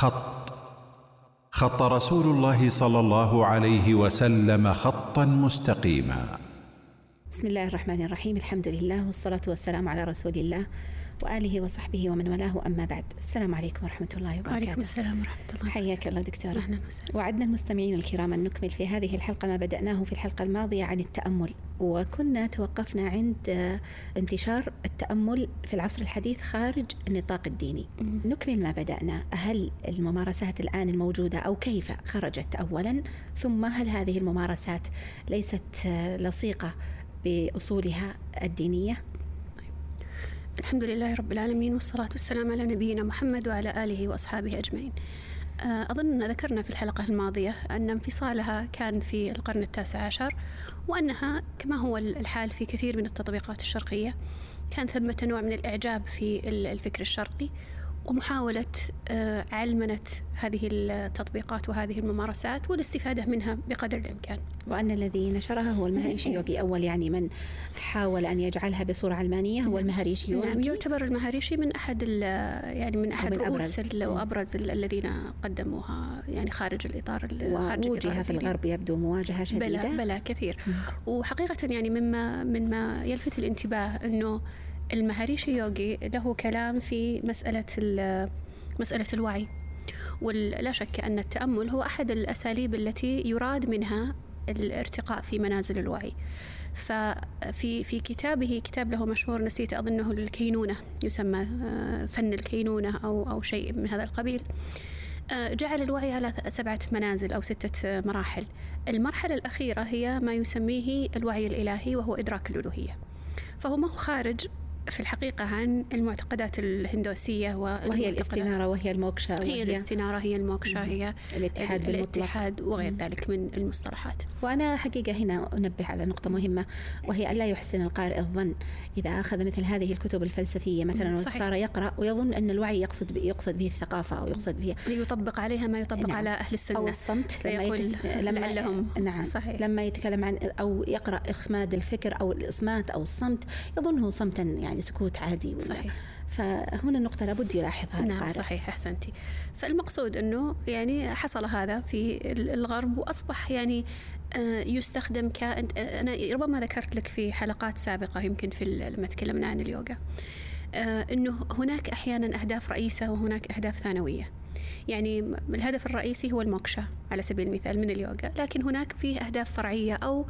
خط. خط رسول الله صلى الله عليه وسلم خطا مستقيما. بسم الله الرحمن الرحيم. الحمد لله والصلاة والسلام على رسول الله. وآله وصحبه ومن والاه أما بعد. السلام عليكم ورحمة الله وبركاته. وعليكم السلام ورحمة الله حياك الله دكتورة. أهلا وسهلا. وعدنا المستمعين الكرام أن نكمل في هذه الحلقة ما بدأناه في الحلقة الماضية عن التأمل. وكنا توقفنا عند انتشار التأمل في العصر الحديث خارج النطاق الديني. نكمل ما بدأنا. هل الممارسات الآن الموجودة أو كيف خرجت أولا؟ ثم هل هذه الممارسات ليست لصيقة بأصولها الدينية؟ الحمد لله رب العالمين والصلاة والسلام على نبينا محمد وعلى آله وأصحابه أجمعين. آه، أظن ذكرنا في الحلقة الماضية أن انفصالها كان في القرن التاسع عشر وأنها كما هو الحال في كثير من التطبيقات الشرقية كان ثمة نوع من الإعجاب في الفكر الشرقي ومحاولة آه، علمنة هذه التطبيقات وهذه الممارسات والاستفادة منها بقدر الإمكان. وأن الذي نشرها هو المهريشي يوغي أول يعني من حاول أن يجعلها بصورة علمانية هو المهريشي يوغي. نعم يعتبر المهريشي من أحد يعني من أحد من رؤوس أبرز. وأبرز الذين قدموها يعني خارج الإطار ووجه في الغرب يبدو مواجهة شديدة. بلا, بلا كثير وحقيقة يعني مما مما يلفت الانتباه أنه المهاريشي يوغي له كلام في مسألة مسألة الوعي. ولا شك أن التأمل هو أحد الأساليب التي يراد منها الارتقاء في منازل الوعي. ففي في كتابه كتاب له مشهور نسيت أظنه الكينونة يسمى آه، فن الكينونة أو أو شيء من هذا القبيل. آه، جعل الوعي على سبعة منازل أو ستة مراحل. المرحلة الأخيرة هي ما يسميه الوعي الإلهي وهو إدراك الألوهية. فهو ما هو خارج في الحقيقة عن المعتقدات الهندوسية وهي الاستنارة وهي الموكشا هي وهي الاستنارة هي الموكشا هي الاتحاد بالمطلق الاتحاد وغير ذلك من المصطلحات. وأنا حقيقة هنا أنبه على نقطة مهمة وهي ألا يحسن القارئ الظن. إذا أخذ مثل هذه الكتب الفلسفية مثلا وصار يقرأ ويظن أن الوعي يقصد يقصد به الثقافة أو يقصد به يطبق عليها ما يطبق نعم. على أهل السنة. أو الصمت لما يقول لما لعلهم. نعم. صحيح. لما يتكلم عن أو يقرأ إخماد الفكر أو الإصمات أو الصمت يظنه صمتا يعني سكوت عادي ولا صحيح. فهنا النقطة لابد يلاحظها نعم القارئ. صحيح أحسنتي. فالمقصود أنه يعني حصل هذا في الغرب وأصبح يعني آه، يستخدم ك أنا ربما ذكرت لك في حلقات سابقة يمكن في لما تكلمنا عن اليوغا آه، أنه هناك أحيانا أهداف رئيسة وهناك أهداف ثانوية. يعني الهدف الرئيسي هو الموكشا على سبيل المثال من اليوغا. لكن هناك فيه أهداف فرعية أو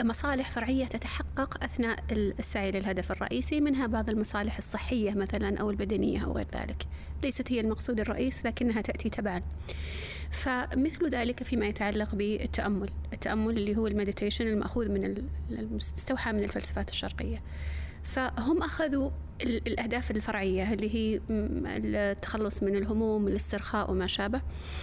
مصالح فرعية تتحقق أثناء السعي للهدف الرئيسي منها بعض المصالح الصحية مثلا أو البدنية أو غير ذلك. ليست هي المقصود الرئيس لكنها تأتي تبعا. فمثل ذلك فيما يتعلق بالتأمل التأمل اللي هو المديتيشن المأخوذ من المستوحى من الفلسفات الشرقية. فهم أخذوا الأهداف الفرعية اللي هي التخلص من الهموم الاسترخاء وما شابه.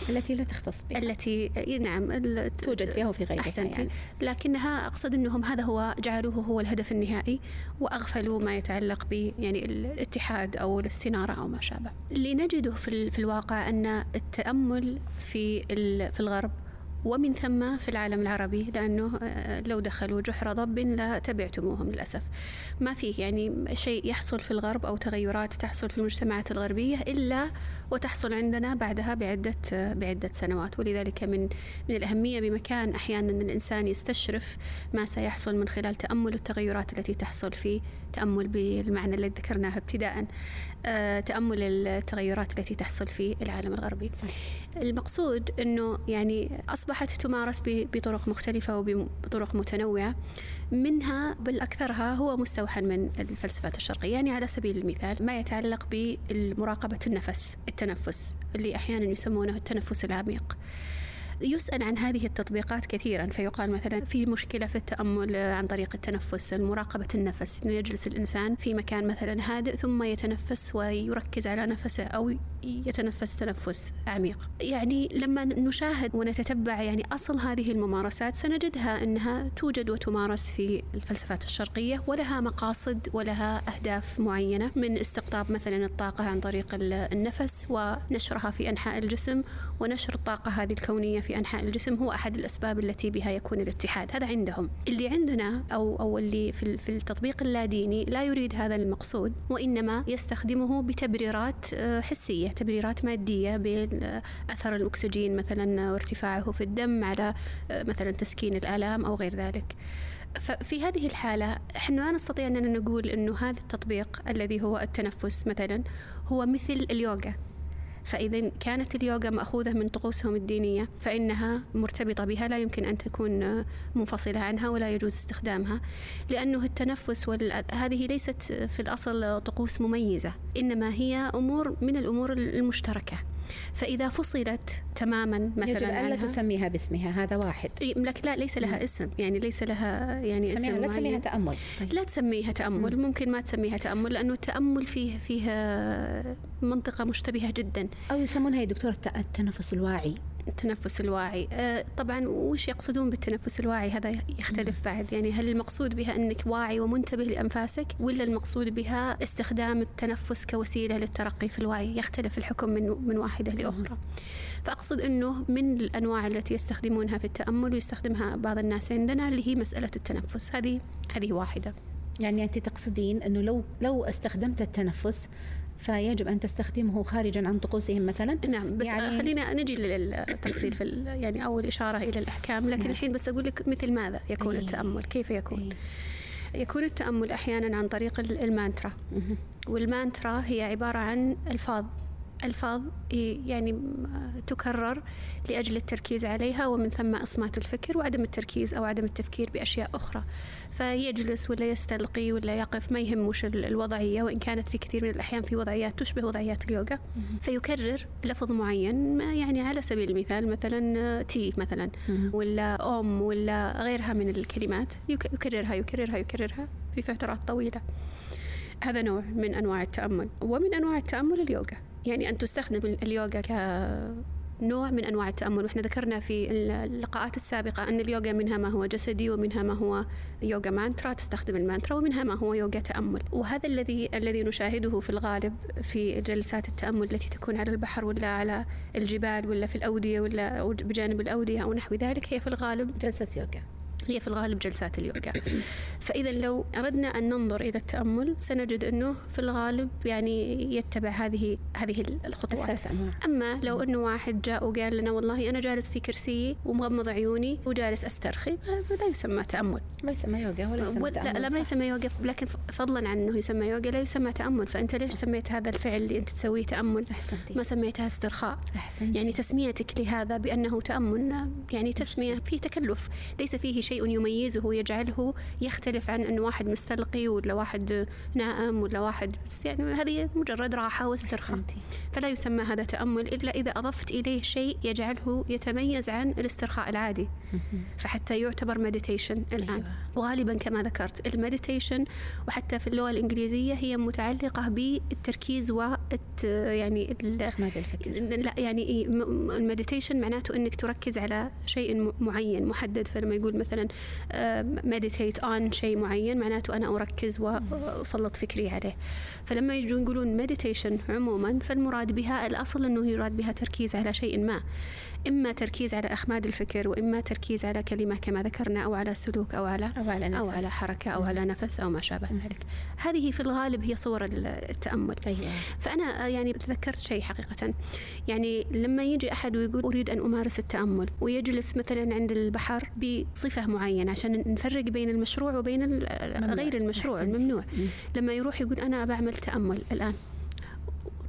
التي لا تختص بها. التي نعم توجد فيها وفي غيرها أحسنتي. يعني. لكنها أقصد أنهم هذا هو جعلوه هو الهدف النهائي وأغفلوا ما يتعلق ب يعني الاتحاد أو الاستنارة أو ما شابه. اللي نجده في, في الواقع أن التأمل في في الغرب ومن ثم في العالم العربي لأنه آه، لو دخلوا جحر ضب لا تبعتموهم للأسف. ما فيه يعني شيء يحصل في الغرب أو تغيرات تحصل في المجتمعات الغربية إلا وتحصل عندنا بعدها بعدة بعدة سنوات. ولذلك من من الأهمية بمكان أحيانا الإنسان يستشرف ما سيحصل من خلال تأمل التغيرات التي تحصل في تأمل بالمعنى الذي ذكرناه ابتداء آه، تأمل التغيرات التي تحصل في العالم الغربي. المقصود أنه يعني أصبحت تمارس بطرق مختلفة وبطرق متنوعة. منها بل أكثرها هو مستوحى من الفلسفات الشرقية يعني على سبيل المثال ما يتعلق بمراقبة النفس التنفس اللي أحيانا يسمونه التنفس العميق. يسأل عن هذه التطبيقات كثيرا فيقال مثلا في مشكلة في التأمل عن طريق التنفس مراقبة النفس. إنه يجلس الإنسان في مكان مثلا هادئ ثم يتنفس ويركز على نفسه أو يتنفس تنفس عميق. يعني لما نشاهد ونتتبع يعني أصل هذه الممارسات سنجدها أنها توجد وتمارس في الفلسفات الشرقية ولها مقاصد ولها أهداف معينة من استقطاب مثلا الطاقة عن طريق النفس ونشرها في أنحاء الجسم ونشر الطاقة هذه الكونية في في أنحاء الجسم هو أحد الأسباب التي بها يكون الاتحاد. هذا عندهم. اللي عندنا أو أو اللي في في التطبيق اللاديني لا يريد هذا المقصود وإنما يستخدمه بتبريرات آه، حسية تبريرات مادية بأثر الأكسجين مثلا وارتفاعه في الدم على مثلا تسكين الآلام أو غير ذلك. ففي هذه الحالة إحنا ما نستطيع أننا نقول أنه هذا التطبيق الذي هو التنفس مثلا هو مثل اليوغا. فإذا كانت اليوغا مأخوذة من طقوسهم الدينية فإنها مرتبطة بها لا يمكن أن تكون منفصلة عنها ولا يجوز استخدامها لأنه التنفس هذه ليست في الأصل طقوس مميزة إنما هي أمور من الأمور المشتركة. فإذا فصلت تماما مثلا يجب ألا تسميها باسمها هذا واحد. لك لا ليس لها اسم يعني ليس لها يعني اسم لا تسميها تأمل. طيب. لا تسميها تأمل ممكن ما تسميها تأمل لأنه التأمل فيه فيها منطقة مشتبهة جدا. أو يسمونها يا دكتور التنفس الواعي. التنفس الواعي. آه، طبعا وش يقصدون بالتنفس الواعي؟ هذا يختلف بعد. يعني هل المقصود بها أنك واعي ومنتبه لأنفاسك ولا المقصود بها استخدام التنفس كوسيلة للترقي في الوعي يختلف الحكم من, من واحدة لأخرى. فأقصد أنه من الأنواع التي يستخدمونها في التأمل ويستخدمها بعض الناس عندنا اللي هي مسألة التنفس. هذه هذه واحدة. يعني أنت تقصدين أنه لو لو استخدمت التنفس فيجب أن تستخدمه خارجا عن طقوسهم مثلا نعم بس يعني خلينا نجي للتفصيل في يعني أول إشارة إلى الأحكام لكن نعم. الحين بس أقول لك مثل ماذا يكون أي. التأمل كيف يكون أي. يكون التأمل أحيانا عن طريق المانترا والمانترا هي عبارة عن ألفاظ ألفاظ يعني تكرر لأجل التركيز عليها ومن ثم إصمات الفكر وعدم التركيز أو عدم التفكير بأشياء أخرى. فيجلس ولا يستلقي ولا يقف ما يهمش الوضعية وإن كانت في كثير من الأحيان في وضعيات تشبه وضعيات اليوغا. فيكرر لفظ معين يعني على سبيل المثال مثلا تي مثلا ولا أم ولا غيرها من الكلمات يكررها يكررها يكررها في فترات طويلة. هذا نوع من أنواع التأمل. ومن أنواع التأمل اليوغا. يعني أن تستخدم اليوغا كنوع من أنواع التأمل. وإحنا ذكرنا في اللقاءات السابقة أن اليوغا منها ما هو جسدي ومنها ما هو يوغا مانترا تستخدم المانترا ومنها ما هو يوغا تأمل. وهذا الذي الذي نشاهده في الغالب في جلسات التأمل التي تكون على البحر ولا على الجبال ولا في الأودية ولا بجانب الأودية أو نحو ذلك هي في الغالب جلسة يوغا. هي في الغالب جلسات اليوغا. فإذا لو أردنا أن ننظر إلى التأمل سنجد أنه في الغالب يعني يتبع هذه هذه الخطوات. الثلاث أنواع. أما لو أنه واحد جاء وقال لنا والله أنا جالس في كرسي ومغمض عيوني وجالس أسترخي لا يسمى تأمل. ما يسمى يوغا ولا يسمى تأمل لا, لا ما يسمى يوغا لكن فضلا عن أنه يسمى يوغا لا يسمى تأمل. فأنت ليش سميت هذا الفعل اللي أنت تسويه تأمل؟ أحسنتي. ما سميتها استرخاء. أحسنتي. يعني تسميتك لهذا بأنه تأمل يعني تسمية فيه تكلف ليس فيه شيء. يميزه يجعله يختلف عن أنه واحد مستلقي ولا واحد نائم ولا واحد يعني هذه مجرد راحة واسترخاء. فلا يسمى هذا تأمل إلا إذا أضفت إليه شيء يجعله يتميز عن الاسترخاء العادي. فحتى يعتبر meditation الآن. أيوة. وغالبا كما ذكرت ال meditation وحتى في اللغة الإنجليزية هي متعلقة بالتركيز و يعني لا يعني ال meditation معناته إنك تركز على شيء معين محدد فلما يقول مثلا meditate on شيء معين معناته أنا أركز وأسلط فكري عليه. فلما يجون يقولون meditation عموما فالمراد بها الأصل إنه يراد بها تركيز على شيء ما. إما تركيز على أخماد الفكر وإما تركيز على كلمة كما ذكرنا أو على سلوك أو على أو على, نفس. أو على حركة أو على نفس أو ما شابه ذلك. هذه في الغالب هي صور التأمل. أيوة. فأنا يعني تذكرت شيء حقيقة. يعني لما يجي أحد ويقول أريد أن أمارس التأمل ويجلس مثلا عند البحر بصفة معينة عشان نفرق بين المشروع وبين غير المشروع الممنوع لما يروح يقول أنا بعمل تأمل الآن.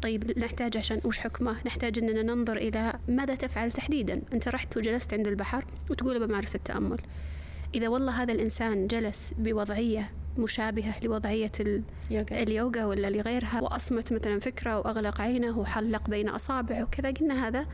طيب نحتاج عشان وش حكمه؟ نحتاج أننا ننظر إلى ماذا تفعل تحديدا. أنت رحت وجلست عند البحر وتقول بمارس التأمل. إذا والله هذا الإنسان جلس بوضعية مشابهة لوضعية اليوغا, اليوغا ولا لغيرها وأصمت مثلا فكرة وأغلق عينه وحلق بين أصابعه وكذا قلنا هذا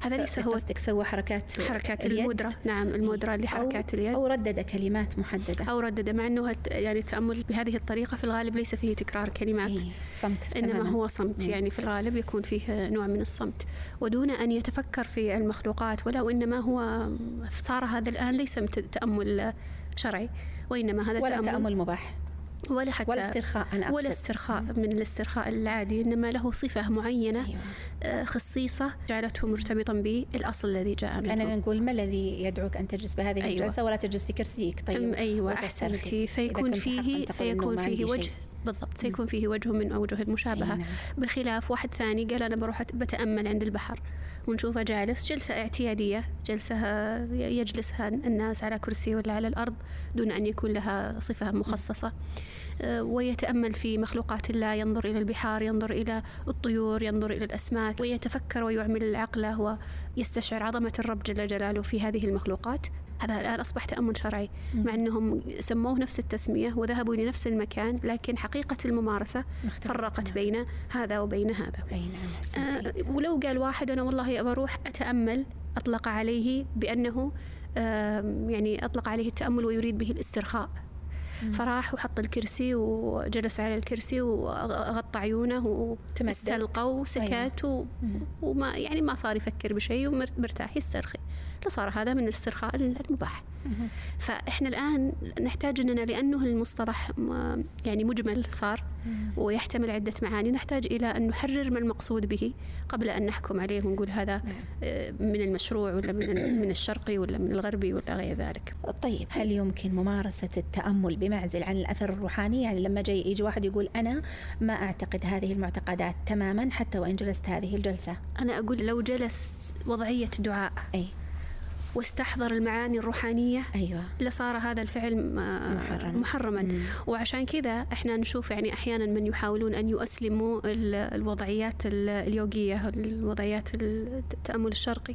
هذا ليس هو سوى حركات حركات اليد. المدرة نعم المدرة اللي حركات اليد أو ردد كلمات محددة أو ردد مع أنه يعني التأمل بهذه الطريقة في الغالب ليس فيه تكرار كلمات إيه صمت إنما تماما. هو صمت مم. يعني في الغالب يكون فيه نوع من الصمت ودون أن يتفكر في المخلوقات ولا وإنما هو صار هذا الآن ليس تأمل شرعي وإنما هذا ولا تأمل, تأمل مباح ولا حتى ولا استرخاء أنا ولا استرخاء من الاسترخاء العادي إنما له صفة معينة أيوة. آه، خصيصة جعلته مرتبطا بالأصل الذي جاء منه. أنا نقول ما الذي يدعوك أن تجلس بهذه أيوة. الجلسة ولا تجلس في كرسيك؟ طيب. أيوة أحسنتي. فيكون فيه فيكون فيه وجه. بالضبط سيكون فيه وجه من أوجه المشابهة نعم. بخلاف واحد ثاني قال أنا بروح بتأمل عند البحر ونشوفه جالس جلسة اعتيادية جلسة يجلسها الناس على كرسي ولا على الأرض دون أن يكون لها صفة مخصصة. آه، ويتأمل في مخلوقات الله ينظر إلى البحار ينظر إلى الطيور ينظر إلى الأسماك ويتفكر ويعمل عقله ويستشعر عظمة الرب جل جلاله في هذه المخلوقات. هذا الآن أصبح تأمل شرعي مع أنهم سموه نفس التسمية وذهبوا لنفس المكان لكن حقيقة الممارسة فرقت. بين هذا وبين هذا أي نعم. آه ولو قال واحد أنا والله أبى أروح أتأمل أطلق عليه بأنه آم، يعني أطلق عليه التأمل ويريد به الاسترخاء فراح وحط الكرسي وجلس على الكرسي وغطى عيونه. واستلقى وسكت. مم. وما يعني ما صار يفكر بشيء ومرتاح يسترخي لصار هذا من الاسترخاء المباح. فإحنا الآن نحتاج أننا لأنه المصطلح يعني مجمل صار ويحتمل عدة معاني نحتاج إلى أن نحرر ما المقصود به قبل أن نحكم عليه ونقول هذا نعم. آه، من المشروع ولا من من الشرقي ولا من الغربي ولا غير ذلك. طيب هل يمكن ممارسة التأمل بمعزل عن الأثر الروحاني؟ يعني لما جاي يجي واحد يقول أنا ما أعتقد هذه المعتقدات تماما حتى وإن جلست هذه الجلسة. أنا أقول لو جلس وضعية دعاء أي. واستحضر المعاني الروحانية أيوة لصار هذا الفعل م- محرم. محرما مم. وعشان كذا إحنا نشوف يعني أحيانا من يحاولون أن يؤسلموا ال- الوضعيات ال- اليوغية الوضعيات التأمل الشرقي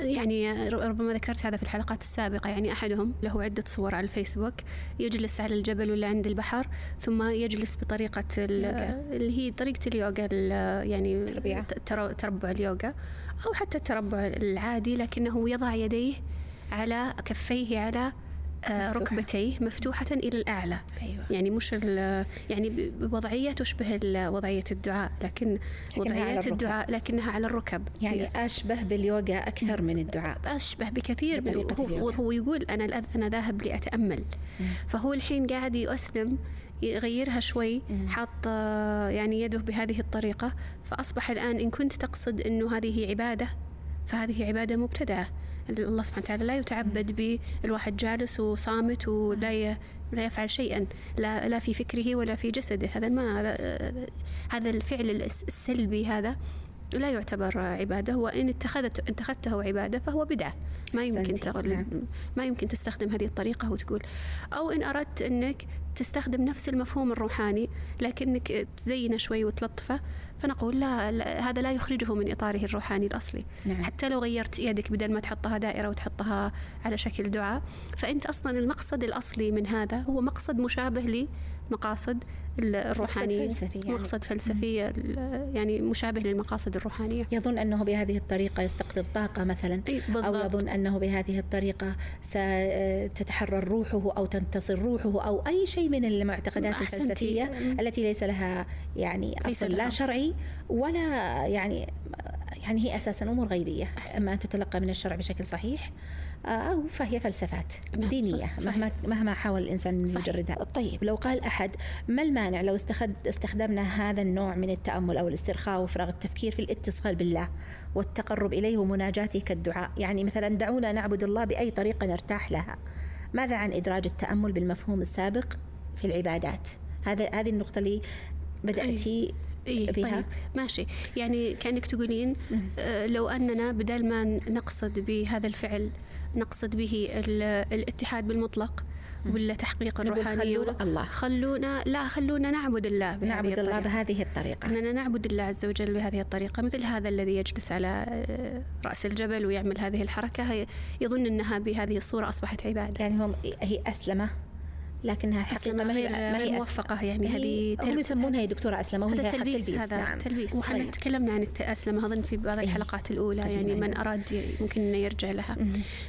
يعني ربما ذكرت هذا في الحلقات السابقة يعني أحدهم له عدة صور على الفيسبوك يجلس على الجبل ولا عند البحر ثم يجلس يوغا. اللي هي طريقة اليوغا ال- يعني تربيع. تر- تربع اليوغا أو حتى التربع العادي لكنه يضع يديه على كفيه على آه، مفتوحة. ركبتيه مفتوحة إلى الأعلى أيوة يعني مش يعني بوضعية تشبه وضعية الدعاء لكن وضعية. الدعاء لكنها على الركب يعني أشبه باليوغا أكثر من الدعاء أشبه بكثير هو. هو يقول أنا أنا ذاهب لأتأمل مم. فهو الحين قاعد يؤسلم يغيرها شوي. حاط آه، يعني يده بهذه الطريقة. فأصبح الآن إن كنت تقصد أنه هذه عبادة فهذه عبادة مبتدعة. الله سبحانه وتعالى لا يتعبد بالواحد جالس وصامت ولا ي... لا يفعل شيئا. لا لا في فكره ولا في جسده. هذا ما هذا آه، هذا الفعل الس- السلبي هذا. لا يعتبر عبادة وإن اتخذت اتخذته عبادة فهو بدعة ما يمكن تغلب نعم. ما يمكن تستخدم هذه الطريقة وتقول أو إن أردت أنك تستخدم نفس المفهوم الروحاني لكنك تزينه شوي وتلطفه فنقول لا, لا هذا لا يخرجه من إطاره الروحاني الأصلي نعم. حتى لو غيرت يدك بدل ما تحطها دائرة وتحطها على شكل دعاء فأنت أصلا المقصد الأصلي من هذا هو مقصد مشابه لمقاصد الروحانية فلسفي يعني. مقصد فلسفي يعني مشابه للمقاصد الروحانية يظن أنه بهذه الطريقة يستقطب طاقة مثلا أي أو بالضبط. يظن أنه بهذه الطريقة ستتحرر روحه أو تنتصر روحه أو أي شيء من المعتقدات أحسنتي. الفلسفية التي ليس لها يعني ليس أصل لا لها. شرعي ولا يعني يعني هي أساسا أمور غيبية أحسنت. أما أن تتلقى من الشرع بشكل صحيح أو فهي فلسفات نعم، دينية صح- صحيح. مهما مهما حاول الإنسان صحيح. يجردها طيب لو قال أحد ما المانع لو استخد استخدمنا هذا النوع من التأمل أو الاسترخاء وفراغ التفكير في الاتصال بالله والتقرب إليه ومناجاته كالدعاء يعني مثلا دعونا نعبد الله بأي طريقة نرتاح لها ماذا عن إدراج التأمل بالمفهوم السابق في العبادات هذا هذه النقطة اللي بدأتي إيه بها؟ طيب ماشي يعني كأنك تقولين آه، لو أننا بدل ما نقصد بهذا الفعل نقصد به ال- الاتحاد بالمطلق ولا تحقيق الروحانية خلونا الله. خلونا لا خلونا نعبد الله بهذه نعبد الله الطريقة. بهذه الطريقة. أننا نعبد الله عز وجل بهذه الطريقة. مثل هذا الذي يجلس على آه، رأس الجبل ويعمل هذه الحركة يظن أنها بهذه الصورة أصبحت عبادة. يعني هم هي أسلمة. لكنها الحقيقة أسلمة ما هي ما هي موفقة يعني هذه هم تلب- يسمونها يا دكتورة أسلمة وهي هذا تلبيس هذا نعم. تلبيس وحنا طيب. تكلمنا عن التأسلمة أظن في بعض إيه. الحلقات الأولى قديمة يعني من. أراد ي- ممكن إنه يرجع لها.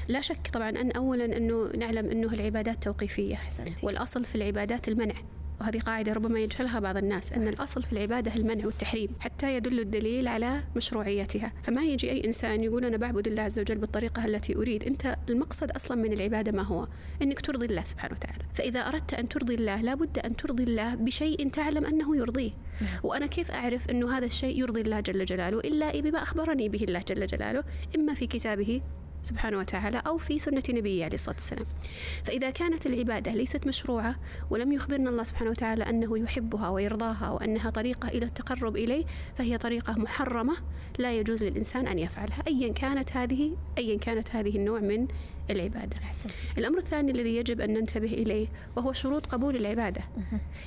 لا شك طبعا أن أولا أنه نعلم أنه العبادات توقيفية أحسنتي. والأصل في العبادات المنع وهذه قاعدة ربما يجهلها بعض الناس أن الأصل في العبادة المنع والتحريم حتى يدل الدليل على مشروعيتها. فما يجي أي إنسان يقول أنا بعبد الله عز وجل بالطريقة التي أريد أنت المقصد أصلا من العبادة ما هو؟ أنك ترضي الله سبحانه وتعالى. فإذا أردت أن ترضي الله لابد أن ترضي الله بشيء تعلم أنه يرضيه. وأنا كيف أعرف أنه هذا الشيء يرضي الله جل جلاله؟ إلا بما أخبرني به الله جل جلاله إما في كتابه سبحانه وتعالى أو في سنة نبيه عليه الصلاة والسلام. فإذا كانت العبادة ليست مشروعة ولم يخبرنا الله سبحانه وتعالى أنه يحبها ويرضاها وأنها طريقة إلى التقرب إليه فهي طريقة محرمة لا يجوز للإنسان أن يفعلها أيا كانت هذه أيا كانت هذه النوع من العبادة. أحسنت. الأمر الثاني الذي يجب أن ننتبه إليه وهو شروط قبول العبادة.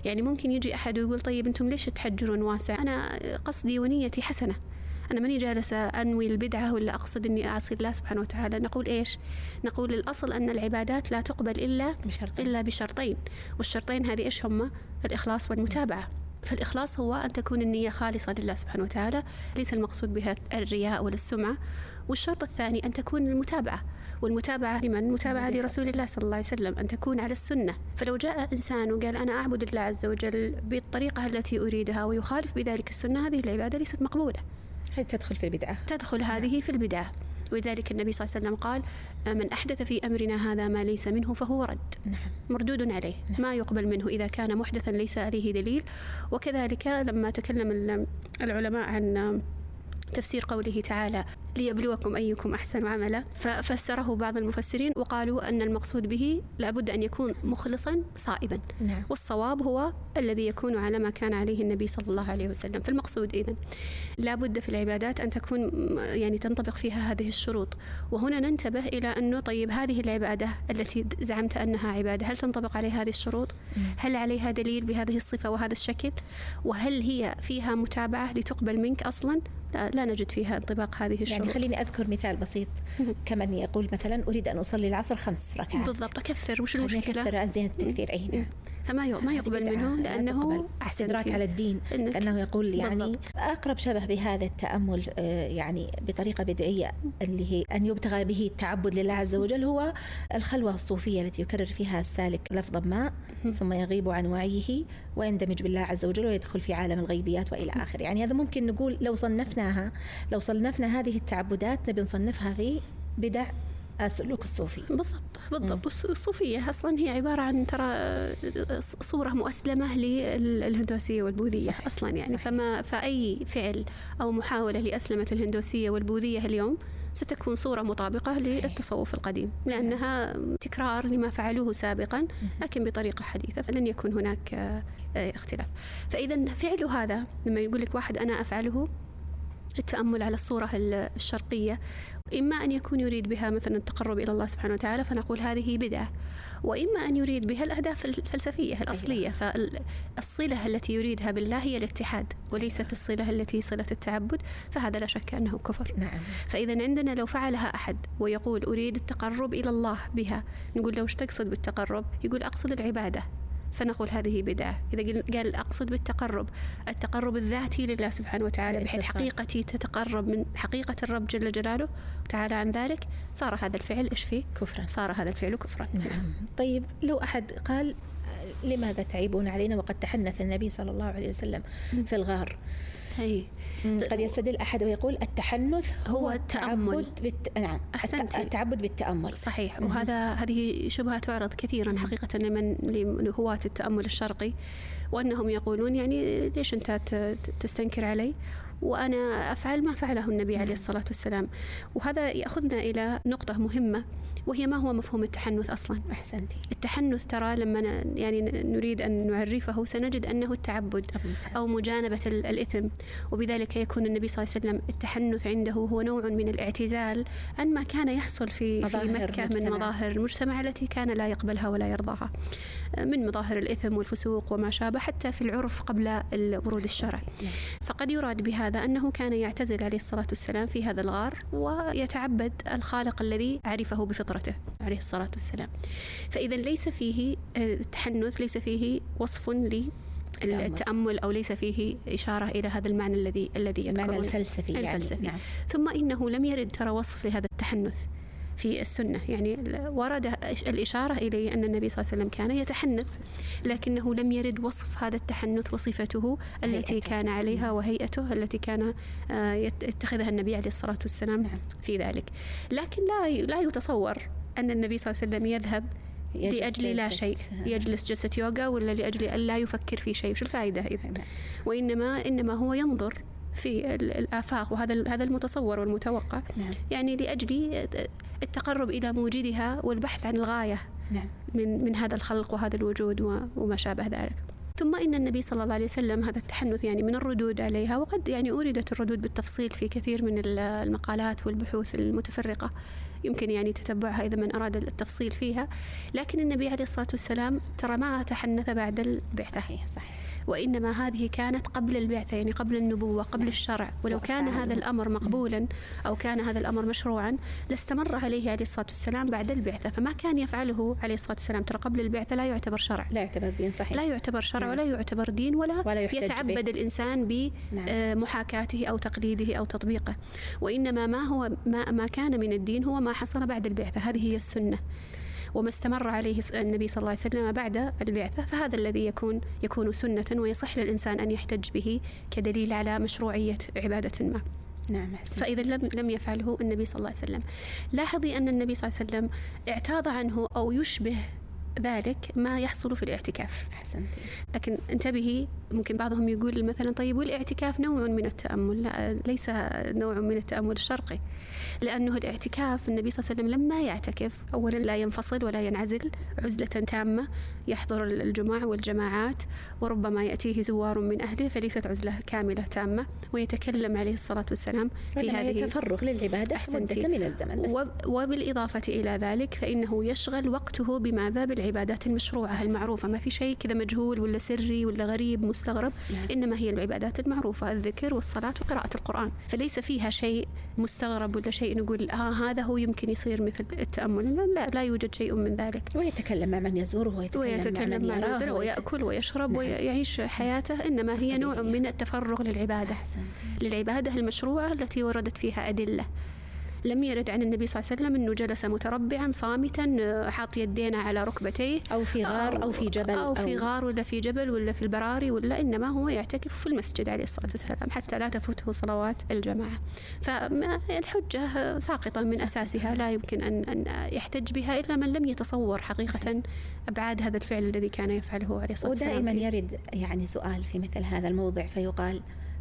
يعني ممكن يجي أحد ويقول طيب أنتم ليش تحجرون واسع؟ أنا قصدي ونيتي حسنة. أنا ماني جالسة أنوي البدعة ولا أقصد إني أعصي الله سبحانه وتعالى. نقول إيش؟ نقول الأصل أن العبادات لا تقبل إلا بشرطين. إلا بشرطين. والشرطين هذه إيش هما الإخلاص والمتابعة. فالإخلاص هو أن تكون النية خالصة لله سبحانه وتعالى ليس المقصود بها الرياء ولا السمعة. والشرط الثاني أن تكون المتابعة. والمتابعة لمن؟ متابعة لرسول الله صلى الله عليه وسلم أن تكون على السنة. فلو جاء إنسان وقال أنا أعبد الله عز وجل بالطريقة التي أريدها ويخالف بذلك السنة هذه العبادة ليست مقبولة. هذه تدخل في البدعة. تدخل هذه في البدعة. ولذلك النبي صلى الله عليه وسلم قال من أحدث في أمرنا هذا ما ليس منه فهو رد. نعم. مردود عليه. ما يقبل منه إذا كان محدثا ليس عليه دليل. وكذلك لما تكلم ال- العلماء عن تفسير قوله تعالى ليبلوكم أيكم أحسن عملا. ففسره بعض المفسرين وقالوا أن المقصود به لابد أن يكون مخلصا صائبا. نعم. والصواب هو الذي يكون على ما كان عليه النبي صلى الله عليه وسلم. فالمقصود إذن لا بد في العبادات أن تكون يعني تنطبق فيها هذه الشروط. وهنا ننتبه إلى أنه طيب هذه العبادة التي زعمت أنها عبادة. هل تنطبق عليها هذه الشروط؟ هل عليها دليل بهذه الصفة وهذا الشكل؟ وهل هي فيها متابعة لتقبل منك أصلا؟ لا, نجد فيها انطباق هذه الشروط. يعني خليني أذكر مثال بسيط. كمن يقول مثلا أريد أن أصلي العصر خمس ركعات. بالضبط أكثر وش المشكلة؟ أكثر أزين التكثير أي نعم. فما ما يقبل منه لأنه. استدراك أحسنتي. على الدين كأنه يقول يعني بالضبط. أقرب شبه بهذا التأمل آه، يعني بطريقة بدعية اللي هي أن يبتغى به التعبد لله عز وجل هو الخلوة الصوفية التي يكرر فيها السالك لفظا ما ثم يغيب عن وعيه ويندمج بالله عز وجل ويدخل في عالم الغيبيات وإلى آخره يعني هذا ممكن نقول لو صنفناها لو صنفنا هذه التعبدات نبي نصنفها في بدع السلوك الصوفي. بالضبط بالضبط. والص- الصوفية أصلا هي عبارة عن ترى ص- صورة مؤسلمة للهندوسية والبوذية صحيح، أصلا يعني. صحيح. فما فأي فعل أو محاولة لأسلمة الهندوسية والبوذية اليوم ستكون صورة مطابقة صحيح. للتصوف القديم. لأنها تكرار لما فعلوه سابقا لكن بطريقة حديثة فلن يكون هناك آه، اختلاف. فإذا فعل هذا لما يقول لك واحد أنا أفعله التأمل على الصورة ال- الشرقية. إما أن يكون يريد بها مثلا التقرب إلى الله سبحانه وتعالى فنقول هذه بدعة. وإما أن يريد بها الأهداف الفلسفية الأصلية. فالصلة التي يريدها بالله هي الاتحاد وليست الصلة التي صلة التعبد فهذا لا شك أنه كفر. نعم. فإذا عندنا لو فعلها أحد ويقول أريد التقرب إلى الله بها نقول له وش تقصد بالتقرب؟ يقول أقصد العبادة. فنقول هذه بدعة. إذا قال أقصد بالتقرب. التقرب الذاتي لله سبحانه وتعالى بحيث. حقيقتي تتقرب من حقيقة الرب جل جلاله تعالى عن ذلك. صار هذا الفعل إيش فيه؟ كفرا. صار هذا الفعل كفرا. نعم. طيب لو أحد قال لماذا تعيبون علينا وقد تحنث النبي صلى الله عليه وسلم في الغار؟ قد يستدل أحد ويقول التحنث هو هو التأمل. التعبد بالت... نعم. أحسنتي. التعبد بالتأمل. صحيح. وهذا هذه شبهة تعرض كثيرا حقيقة لمن لهواة التأمل الشرقي وأنهم يقولون يعني ليش أنت تستنكر علي؟ وأنا أفعل ما فعله النبي عليه الصلاة والسلام. وهذا يأخذنا إلى نقطة مهمة. وهي ما هو مفهوم التحنث أصلا أحسنتي التحنث ترى لما يعني نريد أن نعرفه سنجد أنه التعبد. أو مجانبة ال- الإثم وبذلك يكون النبي صلى الله عليه وسلم التحنث عنده هو نوع من الاعتزال عن ما كان يحصل في, في مكة من. مظاهر المجتمع التي كان لا يقبلها ولا يرضاها من مظاهر الإثم والفسوق وما شابه حتى في العرف قبل ورود الشرع. فقد يراد بهذا أنه كان يعتزل عليه الصلاة والسلام في هذا الغار ويتعبد الخالق الذي عرفه بفطرته عليه الصلاة والسلام. فإذا ليس فيه آه، تحنث ليس فيه وصف للتأمل أو ليس فيه إشارة إلى هذا المعنى الذي الذي المعنى. الفلسفي يعني. الفلسفي. نعم. ثم إنه لم يرد ترى وصف لهذا التحنث. في السنة يعني ورد الإشارة إليه أن النبي صلى الله عليه وسلم كان يتحنث لكنه لم يرد وصف هذا التحنث وصفته التي. كان عليها وهيئته التي كان آه، يت- يتخذها النبي عليه الصلاة والسلام نعم. في ذلك لكن لا لا يتصور أن النبي صلى الله عليه وسلم يذهب لأجل لا شيء يجلس جلسة يوغا ولا لأجل أن لا يفكر في شيء شو الفائدة إذا نعم. وإنما إنما هو ينظر في ال- الآفاق وهذا هذا المتصور والمتوقع نعم. يعني لأجل التقرب إلى موجدها والبحث عن الغاية نعم. من من هذا الخلق وهذا الوجود وما شابه ذلك. ثم إن النبي صلى الله عليه وسلم هذا التحنث يعني من الردود عليها وقد يعني أوردت الردود بالتفصيل في كثير من المقالات والبحوث المتفرقة. يمكن يعني تتبعها إذا من أراد التفصيل فيها. لكن النبي عليه الصلاة والسلام ترى ما تحنث بعد البعثة صحيح صحيح. وإنما هذه كانت قبل البعثة يعني قبل النبوة قبل. الشرع ولو كان هذا الأمر مقبولا أو كان هذا الأمر مشروعا لاستمر عليه عليه الصلاة والسلام بعد البعثة فما كان يفعله عليه الصلاة والسلام ترى قبل البعثة لا يعتبر شرع لا يعتبر دين صحيح لا يعتبر شرع نعم. ولا يعتبر دين ولا, ولا يتعبد به. الإنسان بمحاكاته نعم. أو تقليده أو تطبيقه وإنما ما هو ما, ما كان من الدين هو ما حصل بعد البعثة هذه هي السنة وما استمر عليه النبي صلى الله عليه وسلم بعد البعثة فهذا الذي يكون يكون سنة ويصح للإنسان أن يحتج به كدليل على مشروعية عبادة ما نعم حسن. فإذا لم لم يفعله النبي صلى الله عليه وسلم لاحظي أن النبي صلى الله عليه وسلم اعتاض عنه أو يشبه ذلك ما يحصل في الاعتكاف. أحسنتي. لكن انتبهي ممكن بعضهم يقول مثلا طيب والاعتكاف نوع من التأمل؟ لا ليس نوع من التأمل الشرقي. لأنه الاعتكاف النبي صلى الله عليه وسلم لما يعتكف أولا لا ينفصل ولا ينعزل عزلة تامة يحضر الجمع والجماعات وربما يأتيه زوار من أهله فليست عزلة كاملة تامة ويتكلم عليه الصلاة والسلام في هذه تفرغ للعبادة مدة من الزمن. بس. وبالإضافة إلى ذلك فإنه يشغل وقته بماذا؟ بالعبادات المشروعة المعروفة ما في شيء كذا مجهول ولا سري ولا غريب مستغرب. نعم. إنما هي العبادات المعروفة الذكر والصلاة وقراءة القرآن. فليس فيها شيء مستغرب ولا شيء نقول آه هذا هو يمكن يصير مثل التأمل. لا لا, لا يوجد شيء من ذلك. ويتكلم مع من يزوره ويتكلم, ويتكلم مع من يراه ويأكل ويشرب نعم. ويعيش حياته. إنما هي نوع من التفرغ للعبادة. أحسن. للعبادة المشروعة التي وردت فيها أدلة. لم يرد عن النبي صلى الله عليه وسلم أنه جلس متربعا صامتا حاط يدينا على ركبتيه. أو في غار أو, أو في جبل أو, أو في غار ولا في جبل ولا في البراري ولا إنما هو يعتكف في المسجد عليه الصلاة والسلام حتى لا تفوته صلوات الجماعة. فالحجة ساقطة من أساسها لا يمكن أن, أن يحتج بها إلا من لم يتصور حقيقة أبعاد هذا الفعل الذي كان يفعله عليه الصلاة والسلام ودائما يرد يعني سؤال في مثل هذا الموضع فيقال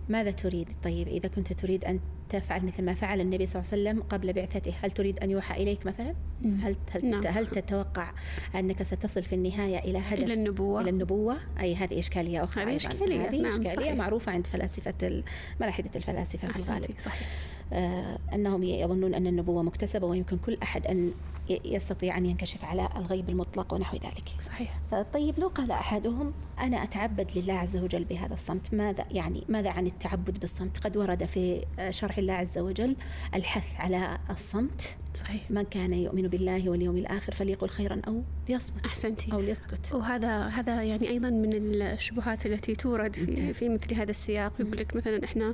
ماذا تريد؟ طيب إذا كنت تريد أن تفعل مثل ما فعل النبي صلى الله عليه وسلم قبل بعثته هل تريد أن يوحى إليك مثلا؟ هل هل, نعم. هل تتوقع أنك ستصل في النهاية إلى هدف؟ إلى النبوة. إلى النبوة؟ أي هذه إشكالية أخرى هذه إشكالية. هذه نعم إشكالية صحيح. معروفة عند فلاسفة ملاحدة الفلاسفة في الغالب صحيح. آه أنهم يظنون أن النبوة مكتسبة ويمكن كل أحد أن يستطيع أن ينكشف على الغيب المطلق ونحو ذلك. صحيح. طيب لو قال أحدهم أنا أتعبد لله عز وجل بهذا الصمت ماذا يعني ماذا عن التعبد بالصمت؟ قد ورد في شرع الله عز وجل الحث على الصمت. صحيح. من كان يؤمن بالله واليوم الآخر فليقل خيرا أو ليصمت أحسنتي. أو ليسكت. وهذا هذا يعني أيضا من الشبهات التي تورد في, في مثل هذا السياق. يقول لك مثلا إحنا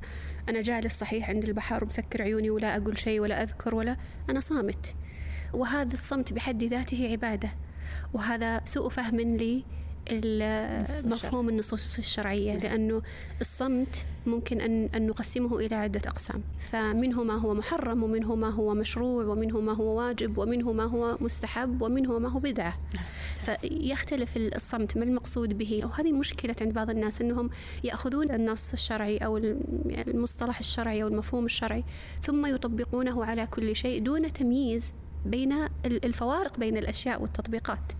أنا جالس صحيح عند البحر ومسكر عيوني ولا أقول شيء ولا أذكر ولا أنا صامت. وهذا الصمت بحد ذاته عبادة. وهذا سوء فهم لي مفهوم النصوص الشرعية نعم. لأنه الصمت ممكن أن, أن نقسمه إلى عدة أقسام. فمنه ما هو محرم ومنه ما هو مشروع ومنه ما هو واجب ومنه ما هو مستحب ومنه ما هو بدعة. نعم. فيختلف الصمت ما المقصود به. وهذه مشكلة عند بعض الناس أنهم يأخذون النص الشرعي أو المصطلح الشرعي أو المفهوم الشرعي ثم يطبقونه على كل شيء دون تمييز بين الفوارق بين الأشياء والتطبيقات.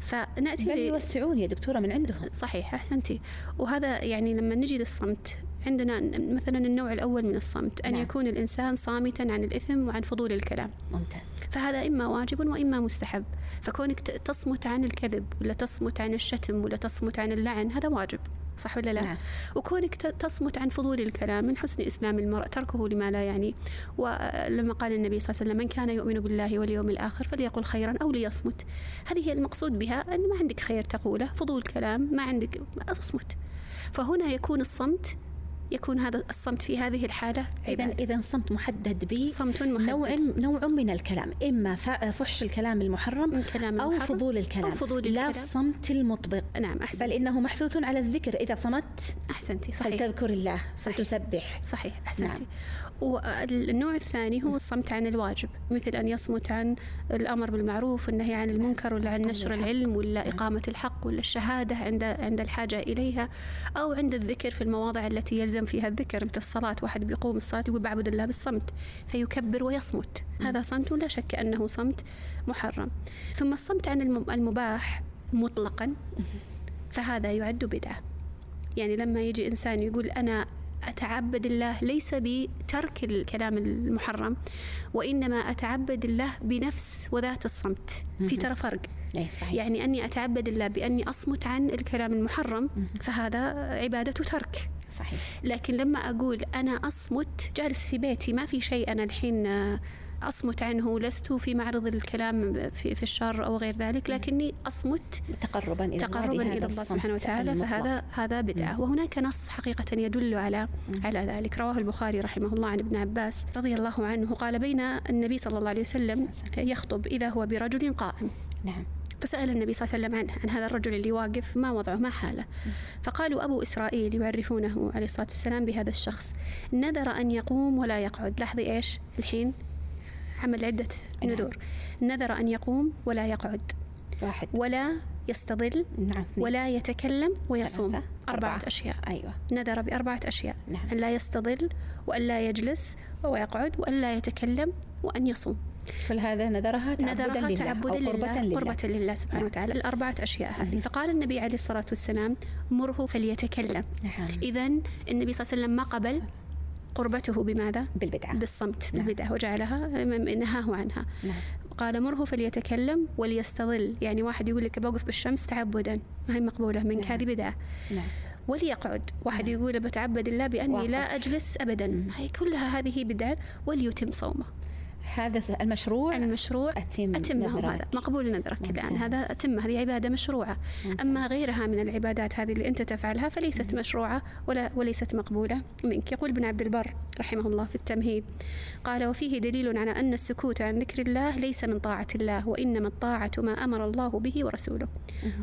فنأتي بل يوسعون يا دكتورة من عندهم. صحيح أحسنتي وهذا يعني لما نجي للصمت عندنا مثلا النوع الأول من الصمت أن نعم. يكون الإنسان صامتا عن الإثم وعن فضول الكلام. ممتاز. فهذا إما واجب وإما مستحب. فكونك تصمت عن الكذب ولا تصمت عن الشتم ولا تصمت عن اللعن هذا واجب. صح ولا لا؟ نعم. وكونك تصمت عن فضول الكلام من حسن إسلام المرء تركه لما لا يعني ولما قال النبي صلى الله عليه وسلم من كان يؤمن بالله واليوم الآخر فليقل خيرا أو ليصمت هذه هي المقصود بها أن ما عندك خير تقوله فضول كلام ما عندك اصمت فهنا يكون الصمت يكون هذا الصمت في هذه الحالة؟ إذا إذا صمت محدد ب صمت محدد. نوع نوع من الكلام إما فحش الكلام المحرم الكلام أو المحرم فضول الكلام. أو فضول لا الكلام. الصمت المطبق. نعم أحسنتي. بل إنه محثوث على الذكر. إذا صمت أحسنتي صحيح. فلتذكر الله صحيح. فلتسبح. صحيح أحسنتي. نعم. والنوع الثاني هو الصمت عن الواجب مثل أن يصمت عن الأمر بالمعروف والنهي عن المنكر ولا عن نشر العلم ولا إقامة الحق ولا الشهادة عند عند الحاجة إليها أو عند الذكر في المواضع التي يلزم فيها الذكر مثل الصلاة واحد بيقوم الصلاة يقول بعبد الله بالصمت فيكبر ويصمت. هذا صمت لا شك أنه صمت محرم. ثم الصمت عن المباح مطلقا فهذا يعد بدعة. يعني لما يجي إنسان يقول أنا أتعبد الله ليس بترك الكلام المحرم وإنما أتعبد الله بنفس وذات الصمت. في ترى فرق. إيه، صحيح. يعني أني أتعبد الله بأني أصمت عن الكلام المحرم فهذا عبادة ترك. صحيح. لكن لما أقول أنا أصمت جالس في بيتي ما في شيء أنا الحين أصمت عنه لست في معرض الكلام في, في الشر أو غير ذلك لكني أصمت تقربا إلى تقربا إلى الله سبحانه وتعالى فهذا هذا بدعة. وهناك نص حقيقة يدل على على ذلك. رواه البخاري رحمه الله عن ابن عباس رضي الله عنه. قال بين النبي صلى الله عليه وسلم يخطب إذا هو برجل قائم. نعم. فسأل النبي صلى الله عليه وسلم عنه عن هذا الرجل اللي واقف ما وضعه؟ ما حاله؟ فقالوا أبو إسرائيل يعرفونه عليه الصلاة والسلام بهذا الشخص. نذر أن يقوم ولا يقعد. لاحظي إيش؟ الحين عمل عدة نذور. نذر أن يقوم ولا يقعد. واحد. ولا يستظل نعم ولا يتكلم ويصوم. ثلاثة. أربعة. أربعة. أشياء. أيوة. نذر بأربعة أشياء. نعم. أن لا يستظل وأن لا يجلس ويقعد وأن لا يتكلم وأن يصوم. كل هذا نذرها تعبدا نذرها لله تعبدا أو قربة لله. لله قربة لله سبحانه نعم. وتعالى. الأربعة أشياء هذه. فقال النبي عليه الصلاة والسلام مره فليتكلم. نعم. إذا النبي صلى الله عليه وسلم ما قبل قربته بماذا؟ بالبدعة. بالصمت نعم. بالبدعة وجعلها نهاه عنها. نعم. قال مره فليتكلم وليستظل. يعني واحد يقول لك بوقف بالشمس تعبدا. ما هي مقبولة منك نعم. هذه بدعة. نعم. وليقعد. واحد نعم. يقول بتعبد الله بأني لا واقف. أجلس أبدا. هي كلها هذه بدعة وليتم صومه. هذا المشروع المشروع أتم أتمه نذرك. هذا مقبول نذرك الآن. هذا أتمه. هذه عبادة مشروعة. ممتاز. أما غيرها من العبادات هذه اللي أنت تفعلها فليست مشروعة ولا وليست مقبولة منك. يقول ابن عبد البر رحمه الله في التمهيد قال وفيه دليل على أن السكوت عن ذكر الله ليس من طاعة الله وإنما الطاعة ما أمر الله به ورسوله.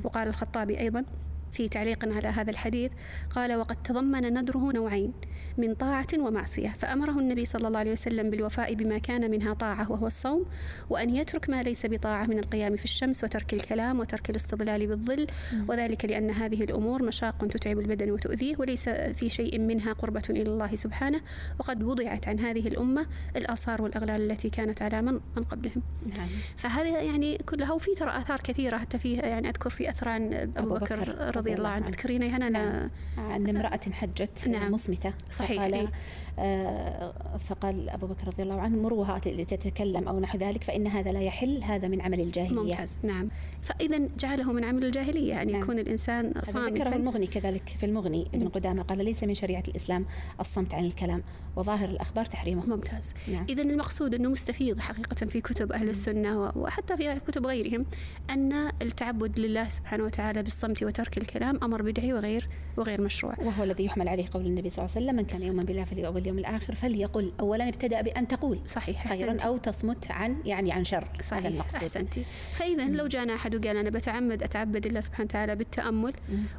وقال الخطابي أيضا في تعليق على هذا الحديث قال وقد تضمن نذره نوعين من طاعة ومعصية فأمره النبي صلى الله عليه وسلم بالوفاء بما كان منها طاعة وهو الصوم وأن يترك ما ليس بطاعة من القيام في الشمس وترك الكلام وترك الاستظلال بالظل وذلك لأن هذه الأمور مشاق تتعب البدن وتؤذيه وليس في شيء منها قربة إلى الله سبحانه وقد وضعت عن هذه الأمة الآثار والأغلال التي كانت على من, من قبلهم. نعم. فهذه يعني كلها وفي ترى آثار كثيرة حتى فيها يعني أذكر في أثر عن أبو, أبو بكر, بكر. رضي الله عنه. تذكرينها هنا لا عن امرأة حجت نعم. مصمتة. صحيح، فقال, إيه. آه فقال أبو بكر رضي الله عنه مروها لتتكلم أو نحو ذلك فإن هذا لا يحل هذا من عمل الجاهلية. ممتاز. نعم. فإذا جعله من عمل الجاهلية يعني نعم. يكون الإنسان هذا ذكره المغني كذلك في المغني ابن قدامة قال ليس من شريعة الإسلام الصمت عن الكلام وظاهر الأخبار تحريمه. ممتاز. نعم. إذا المقصود أنه مستفيض حقيقة في كتب أهل السنة وحتى في كتب غيرهم أن التعبد لله سبحانه وتعالى بالصمت وترك الكلام أمر بدعي وغير وغير مشروع. وهو الذي يحمل عليه قول النبي صلى الله عليه وسلم من كان يؤمن بالله واليوم الآخر فليقل أولا ابتدأ بأن تقول صحيح خيرا. أو تصمت عن يعني عن شر. صحيح هذا المقصود. أحسنتي فإذا لو جانا أحد وقال أنا بتعمد أتعبد الله سبحانه وتعالى بالتأمل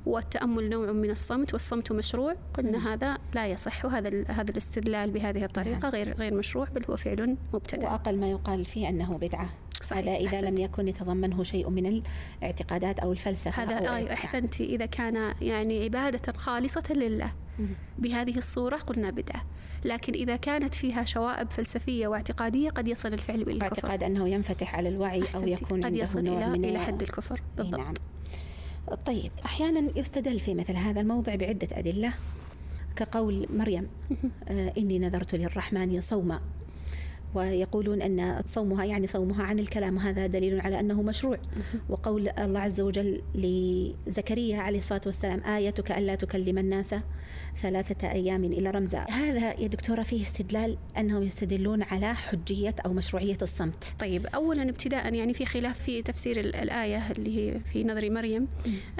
والتأمل نوع من الصمت والصمت مشروع قلنا هذا لا يصح وهذا هذا الاستدلال بهذه الطريقة غير غير مشروع بل هو فعل مبتدع وأقل ما يقال فيه أنه بدعة. صحيح، هذا إذا أحسنت. لم يكن يتضمنه شيء من الاعتقادات أو الفلسفة هذا أو آه أحسنتي إذا كان يعني عبادة خالصة لله بهذه الصورة قلنا بدعة لكن إذا كانت فيها شوائب فلسفية واعتقادية قد يصل الفعل إلى الكفر. اعتقاد أنه ينفتح على الوعي أو أحسنتي. يكون قد يصل إلى من إلى حد الكفر. بالضبط. نعم. طيب أحيانا يستدل في مثل هذا الموضع بعدة أدلة. كقول مريم آه إني نذرت للرحمن صوما. ويقولون أن صومها يعني صومها عن الكلام وهذا دليل على أنه مشروع. وقول الله عز وجل لزكريا عليه الصلاة والسلام آيتك ألا تكلم الناس ثلاثة أيام إلى رمزا. هذا يا دكتورة فيه استدلال أنهم يستدلون على حجية أو مشروعية الصمت. طيب أولا ابتداء يعني في خلاف في تفسير ال- الآية اللي هي في نظر مريم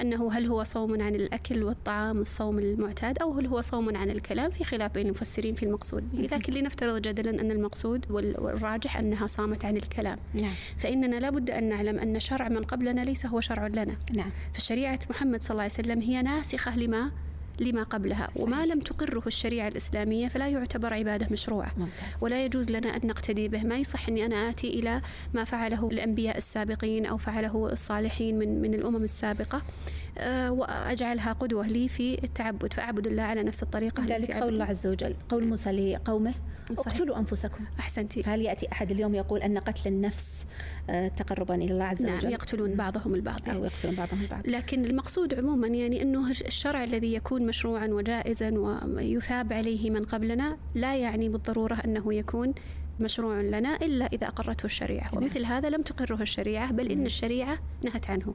أنه هل هو صوم عن الأكل والطعام الصوم المعتاد أو هل هو صوم عن الكلام؟ في خلاف بين المفسرين في المقصود. لكن لنفترض جدلا أن المقصود والراجح أنها صامت عن الكلام. نعم. فإننا لابد أن نعلم أن شرع من قبلنا ليس هو شرع لنا. نعم. فشريعة محمد صلى الله عليه وسلم هي ناسخة لما لما قبلها. وما لم تقره الشريعة الإسلامية فلا يعتبر عبادة مشروعة. ممتاز. ولا يجوز لنا أن نقتدي به. ما يصح أني أنا آتي إلى ما فعله الأنبياء السابقين أو فعله الصالحين من, من الأمم السابقة. وأجعلها قدوة لي في التعبد فأعبد الله على نفس الطريقة ذلك قول الله عز وجل قول موسى لقومه اقتلوا أنفسكم. أحسنتي. فهل يأتي أحد اليوم يقول أن قتل النفس آه، تقربا إلى الله عز نعم وجل؟ يقتلون بعضهم البعض. أو يقتلون بعضهم البعض. لكن المقصود عموما يعني أنه الشرع الذي يكون مشروعا وجائزا ويثاب عليه من قبلنا لا يعني بالضرورة أنه يكون مشروع لنا إلا إذا أقرته الشريعة. نعم. ومثل هذا لم تقره الشريعة بل إن الشريعة نهت عنه.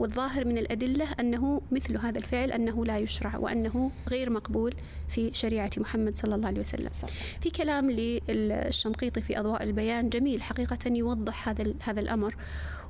والظاهر من الأدلة أنه مثل هذا الفعل أنه لا يشرع وأنه غير مقبول في شريعة محمد صلى الله عليه وسلم. في كلام للشنقيطي في أضواء البيان جميل حقيقة يوضح هذا هذا الأمر.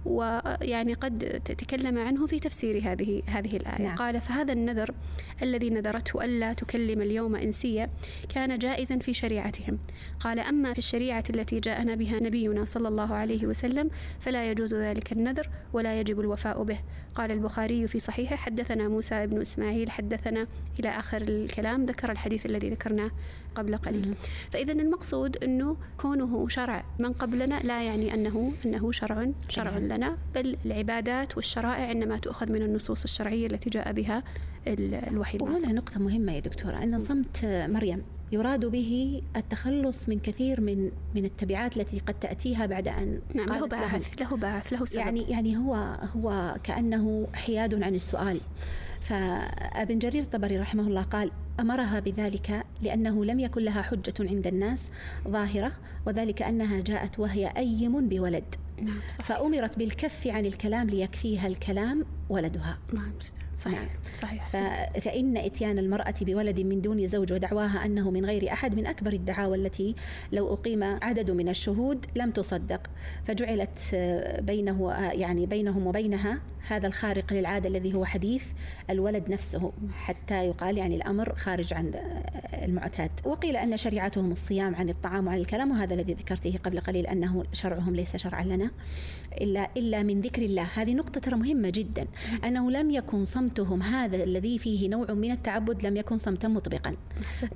ويعني قد تكلم عنه في تفسير هذه هذه الآية. نعم. قال فهذا النذر الذي نذرته ألا تكلم اليوم إنسيا كان جائزا في شريعتهم. قال أما في الشريعة التي جاءنا بها نبينا صلى الله عليه وسلم فلا يجوز ذلك النذر ولا يجب الوفاء به. قال البخاري في صحيحه حدثنا موسى بن إسماعيل حدثنا إلى آخر الكلام ذكر الحديث الذي ذكرناه. قبل قليل. فإذا المقصود أنه كونه شرع من قبلنا لا يعني أنه أنه شرع شرع لنا بل العبادات والشرائع إنما تؤخذ من النصوص الشرعية التي جاء بها الوحي وهنا نقطة مهمة يا دكتورة. أن صمت مريم. يراد به التخلص من كثير من من التبعات التي قد تأتيها بعد أن نعم له باعث له باعث له سبب. يعني يعني هو هو كأنه حياد عن السؤال. فأبن جرير الطبري رحمه الله قال أمرها بذلك لأنه لم يكن لها حجة عند الناس ظاهرة وذلك أنها جاءت وهي أيم بولد. نعم صحيح. فأمرت بالكف عن الكلام ليكفيها الكلام ولدها. نعم صحيح. نعم. صحيح فإن إتيان المرأة بولد من دون زوج ودعواها أنه من غير أحد من أكبر الدعاوى التي لو أقيم عدد من الشهود لم تصدق. فجعلت بينه يعني بينهم وبينها هذا الخارق للعادة الذي هو حديث الولد نفسه حتى يقال يعني الأمر خارج عن المعتاد. وقيل أن شريعتهم الصيام عن الطعام وعن الكلام وهذا الذي ذكرته قبل قليل أنه شرعهم ليس شرعا لنا إلا إلا من ذكر الله. هذه نقطة ترى مهمة جدا أنه لم يكن صمتهم هذا الذي فيه نوع من التعبد لم يكن صمتا مطبقا.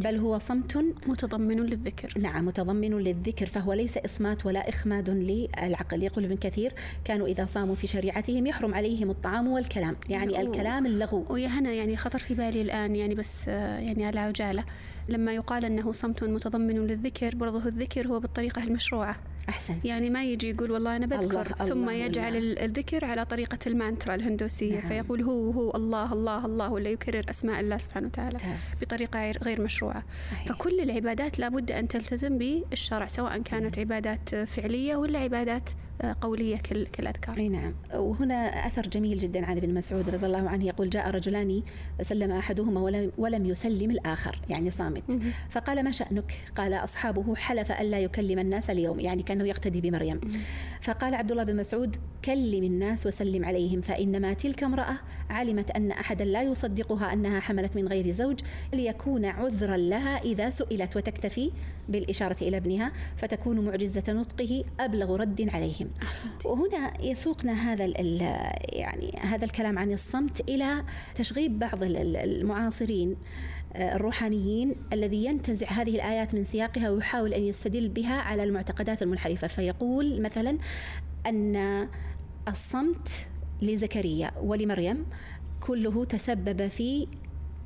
بل هو صمت متضمن للذكر. نعم متضمن للذكر فهو ليس إصمات ولا إخماد للعقل. يقول ابن كثير كانوا إذا صاموا في شريعتهم يحرم عليهم الطعام والكلام. يعني الكلام اللغو. ويا هنا يعني خطر في بالي الآن يعني بس يعني على عجالة. لما يقال أنه صمت متضمن للذكر برضه الذكر هو بالطريقة المشروعة. أحسنت يعني ما يجي يقول والله أنا بذكر الله ثم الله يجعل الله. الذكر على طريقة المانترا الهندوسية نعم. فيقول هو هو الله الله الله ولا يكرر أسماء الله سبحانه وتعالى تاس. بطريقة غير مشروعة صحيح. فكل العبادات لابد أن تلتزم بالشرع سواء كانت عبادات فعلية ولا عبادات قولية كالأذكار. أي نعم. وهنا أثر جميل جدا عن ابن مسعود رضي الله عنه يقول جاء رجلان سلم أحدهما ولم, ولم يسلم الآخر يعني صامت. فقال ما شأنك؟ قال أصحابه حلف ألا يكلم الناس اليوم يعني كأنه يقتدي بمريم. فقال عبد الله بن مسعود كلم الناس وسلم عليهم فإنما تلك امرأة علمت أن أحدا لا يصدقها أنها حملت من غير زوج ليكون عذرا لها إذا سئلت وتكتفي بالإشارة إلى ابنها فتكون معجزة نطقه أبلغ رد عليهم. أحسنتي. وهنا يسوقنا هذا يعني هذا الكلام عن الصمت إلى تشغيب بعض المعاصرين آه، الروحانيين الذي ينتزع هذه الآيات من سياقها ويحاول أن يستدل بها على المعتقدات المنحرفة فيقول مثلا أن الصمت لزكريا ولمريم كله تسبب في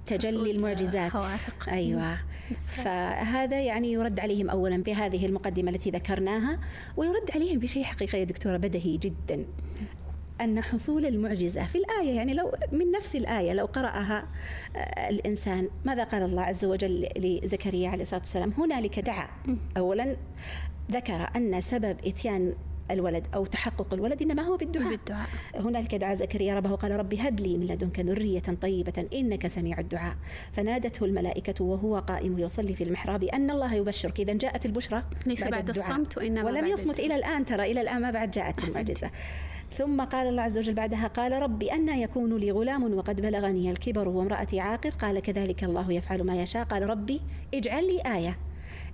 تجلي المعجزات. خوارق أيوة. فهذا يعني يرد عليهم أولا بهذه المقدمة التي ذكرناها ويرد عليهم بشيء حقيقة يا دكتورة بدهي جدا. أن حصول المعجزة في الآية يعني لو من نفس الآية لو قرأها آه، الإنسان ماذا قال الله عز وجل لزكريا عليه الصلاة والسلام؟ هنالك دعا. أولا ذكر أن سبب إتيان الولد أو تحقق الولد إنما هو بالدعاء, بالدعاء. هنالك دعا زكريا ربه قال ربي هب لي من لدنك ذرية طيبة إنك سميع الدعاء. فنادته الملائكة وهو قائم يصلي في المحراب أن الله يبشرك. إذا جاءت البشرى ليس بعد, بعد الصمت وإنما ولم بعد يصمت إلى الآن ترى إلى الآن ما بعد جاءت المعجزة. ثم قال الله عز وجل بعدها قال ربي أن يكون لي غلام وقد بلغني الكبر وامرأتي عاقر. قال كذلك الله يفعل ما يشاء. قال ربي اجعل لي آية.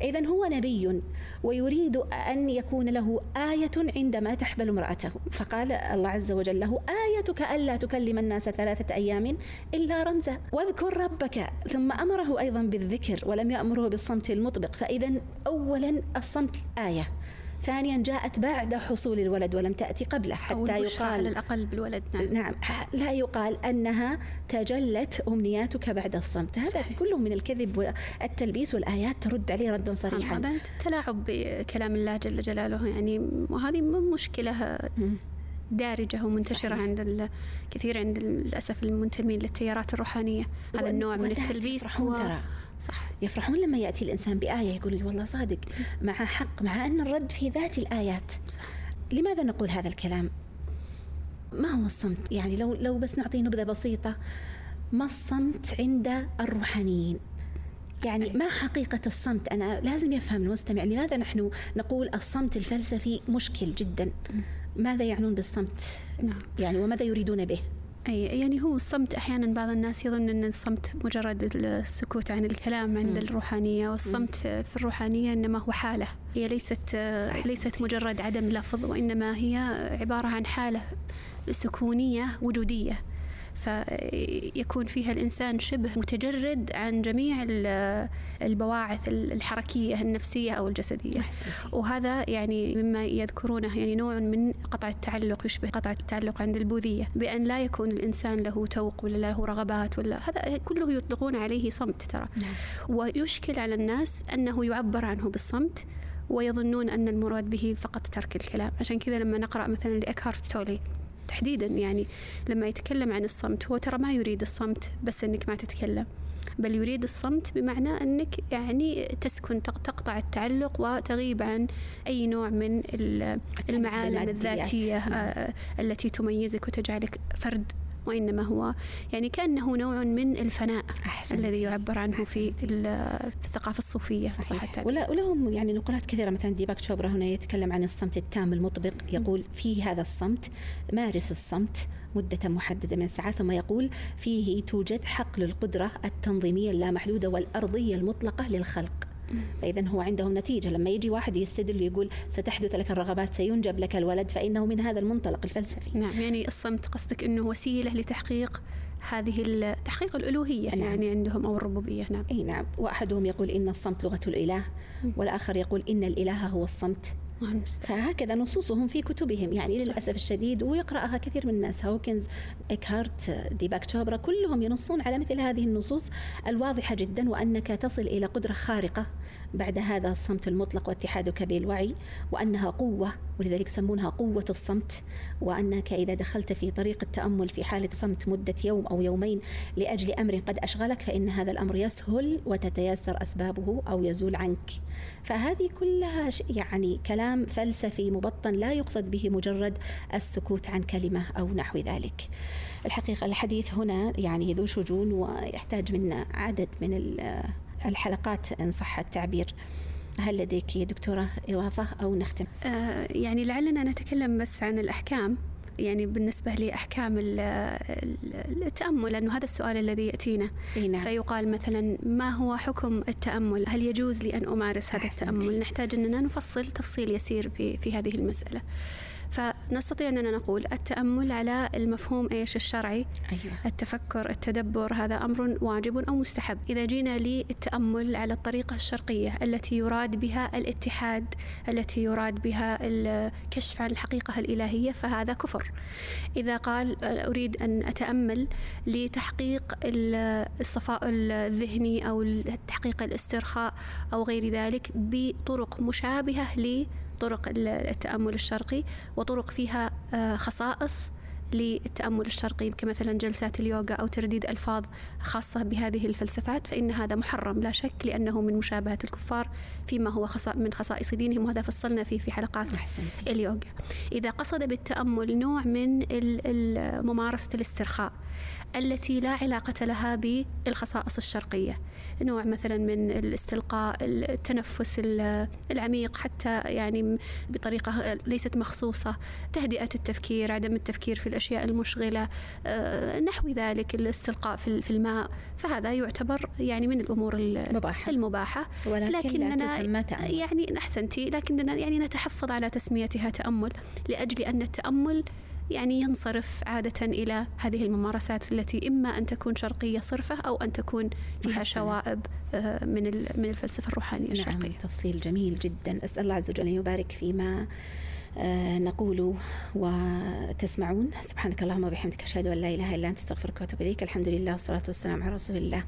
إذا هو نبي ويريد أن يكون له آية عندما تحبل امرأته. فقال الله عز وجل له آيتك ألا تكلم الناس ثلاثة أيام إلا رمزا. واذكر ربك. ثم أمره أيضا بالذكر ولم يأمره بالصمت المطبق. فإذا أولا الصمت آية. ثانيا جاءت بعد حصول الولد ولم تأتي قبله أو حتى البشرى على يقال الأقل بالولد نعم نعم لا يقال أنها تجلت أمنياتك بعد الصمت هذا صحيح. كله من الكذب والتلبيس والآيات ترد عليه ردا سبحان صريحا. هذا تلاعب بكلام الله جل جلاله يعني وهذه مشكلة. دارجة ومنتشرة صحيح. عند الكثير عند للأسف المنتمين للتيارات الروحانية هذا النوع من التلبيس و- ترى صح يفرحون لما يأتي الإنسان بآية يقول والله صادق مع حق مع أن الرد في ذات الآيات صح. لماذا نقول هذا الكلام؟ ما هو الصمت؟ يعني لو لو بس نعطي نبذة بسيطة ما الصمت عند الروحانيين؟ يعني ما حقيقة الصمت؟ أنا لازم يفهم المستمع لماذا نحن نقول الصمت الفلسفي مشكل جدا؟ ماذا يعنون بالصمت؟ نعم يعني وماذا يريدون به؟ أي يعني هو الصمت أحيانا بعض الناس يظن أن الصمت مجرد السكوت عن الكلام عند مم. الروحانية والصمت في الروحانية إنما هو حالة هي ليست. ليست مجرد عدم لفظ وإنما هي عبارة عن حالة سكونية وجودية فيكون فيها الإنسان شبه متجرد عن جميع ال- البواعث الحركية النفسية أو الجسدية أحسنتي. وهذا يعني مما يذكرونه يعني نوع من قطع التعلق يشبه قطع التعلق عند البوذية بأن لا يكون الإنسان له توق ولا له رغبات ولا هذا كله يطلقون عليه صمت ترى نعم. ويشكل على الناس أنه يعبر عنه بالصمت ويظنون أن المراد به فقط ترك الكلام عشان كذا لما نقرأ مثلا لإكهارت تولي تحديدا يعني لما يتكلم عن الصمت هو ترى ما يريد الصمت بس أنك ما تتكلم بل يريد الصمت بمعنى أنك يعني تسكن تق- تقطع التعلق وتغيب عن أي نوع من ال- المعالم. الذاتية نعم. آه، التي تميزك وتجعلك فرد وإنما هو يعني كأنه نوع من الفناء أحسنتي. الذي يعبر عنه في ال- في الثقافة الصوفية صح صحيح. ولهم يعني نقولات كثيرة. مثلا ديباك شوبرا هنا يتكلم عن الصمت التام المطبق يقول في هذا الصمت مارس الصمت مدة محددة من ساعات ثم يقول فيه توجد حقل القدرة التنظيمية اللامحدودة والأرضية المطلقة للخلق فإذا هو عندهم نتيجة. لما يجي واحد يستدل ويقول ستحدث لك الرغبات سينجب لك الولد فإنه من هذا المنطلق الفلسفي. نعم يعني الصمت قصدك أنه وسيلة لتحقيق هذه تحقيق الألوهية نعم. يعني عندهم أو الربوبية. نعم. أي نعم. وأحدهم يقول إن الصمت لغة الإله والآخر يقول إن الإله هو الصمت. فهكذا نصوصهم في كتبهم يعني صح. للأسف الشديد ويقرأها كثير من الناس هوكنز إكهارت ديباك تشوبرا كلهم ينصون على مثل هذه النصوص الواضحة جدا وأنك تصل إلى قدرة خارقة بعد هذا الصمت المطلق واتحادك بالوعي وأنها قوة ولذلك يسمونها قوة الصمت. وأنك إذا دخلت في طريق التأمل في حالة صمت مدة يوم أو يومين لأجل أمر قد أشغلك فإن هذا الأمر يسهل وتتيسر أسبابه أو يزول عنك. فهذه كلها يعني كلام فلسفي مبطن لا يقصد به مجرد السكوت عن كلمة أو نحو ذلك. الحقيقة الحديث هنا يعني ذو شجون ويحتاج منا عدد من الحلقات إن صح التعبير. هل لديك يا دكتورة إضافة أو نختم؟ آه، يعني لعلنا نتكلم بس عن الأحكام. يعني بالنسبة لأحكام ال- ال- التأمل لأنه هذا السؤال الذي يأتينا. نعم. فيقال مثلا ما هو حكم التأمل؟ هل يجوز لي أن أمارس هذا. التأمل؟ نحتاج أننا نفصل تفصيل يسير في, في هذه المسألة. فنستطيع أننا نقول التأمل على المفهوم إيش الشرعي أيوة. التفكر التدبر هذا أمر واجب أو مستحب. إذا جينا للتأمل على الطريقة الشرقية التي يراد بها الاتحاد التي يراد بها الكشف عن الحقيقة الإلهية فهذا كفر. إذا قال أريد أن أتأمل لتحقيق ال- الصفاء الذهني أو تحقيق الاسترخاء أو غير ذلك بطرق مشابهة لطرق ال- التأمل الشرقي وطرق فيها آه، خصائص للتأمل الشرقي كمثلا جلسات اليوغا أو ترديد ألفاظ خاصة بهذه الفلسفات فإن هذا محرم لا شك لأنه من مشابهة الكفار فيما هو من خصائص دينهم وهذا فصلنا فيه في حلقات أحسنتي. اليوغا. إذا قصد بالتأمل نوع من ممارسة الاسترخاء التي لا علاقة لها بالخصائص الشرقية. نوع مثلا من الاستلقاء التنفس ال- العميق حتى يعني بطريقة ليست مخصوصة تهدئة التفكير عدم التفكير في الأشياء المشغلة آه، نحو ذلك الاستلقاء في في الماء. فهذا يعتبر يعني من الأمور ال- مباحة. المباحة. ولكن لا لكننا تسمى تأمل. يعني أحسنتي لكننا يعني نتحفظ على تسميتها تأمل لأجل أن التأمل يعني ينصرف عادة إلى هذه الممارسات التي إما أن تكون شرقية صرفة أو أن تكون فيها. شوائب آه، من من الفلسفة الروحانية نعم الشرقية. تفصيل جميل جدا. أسأل الله عز وجل أن يبارك فيما نقول وتسمعون. سبحانك اللهم وبحمدك أشهد أن لا إله إلا أنت أستغفرك وأتوب إليك. الحمد لله والصلاة والسلام على رسول الله.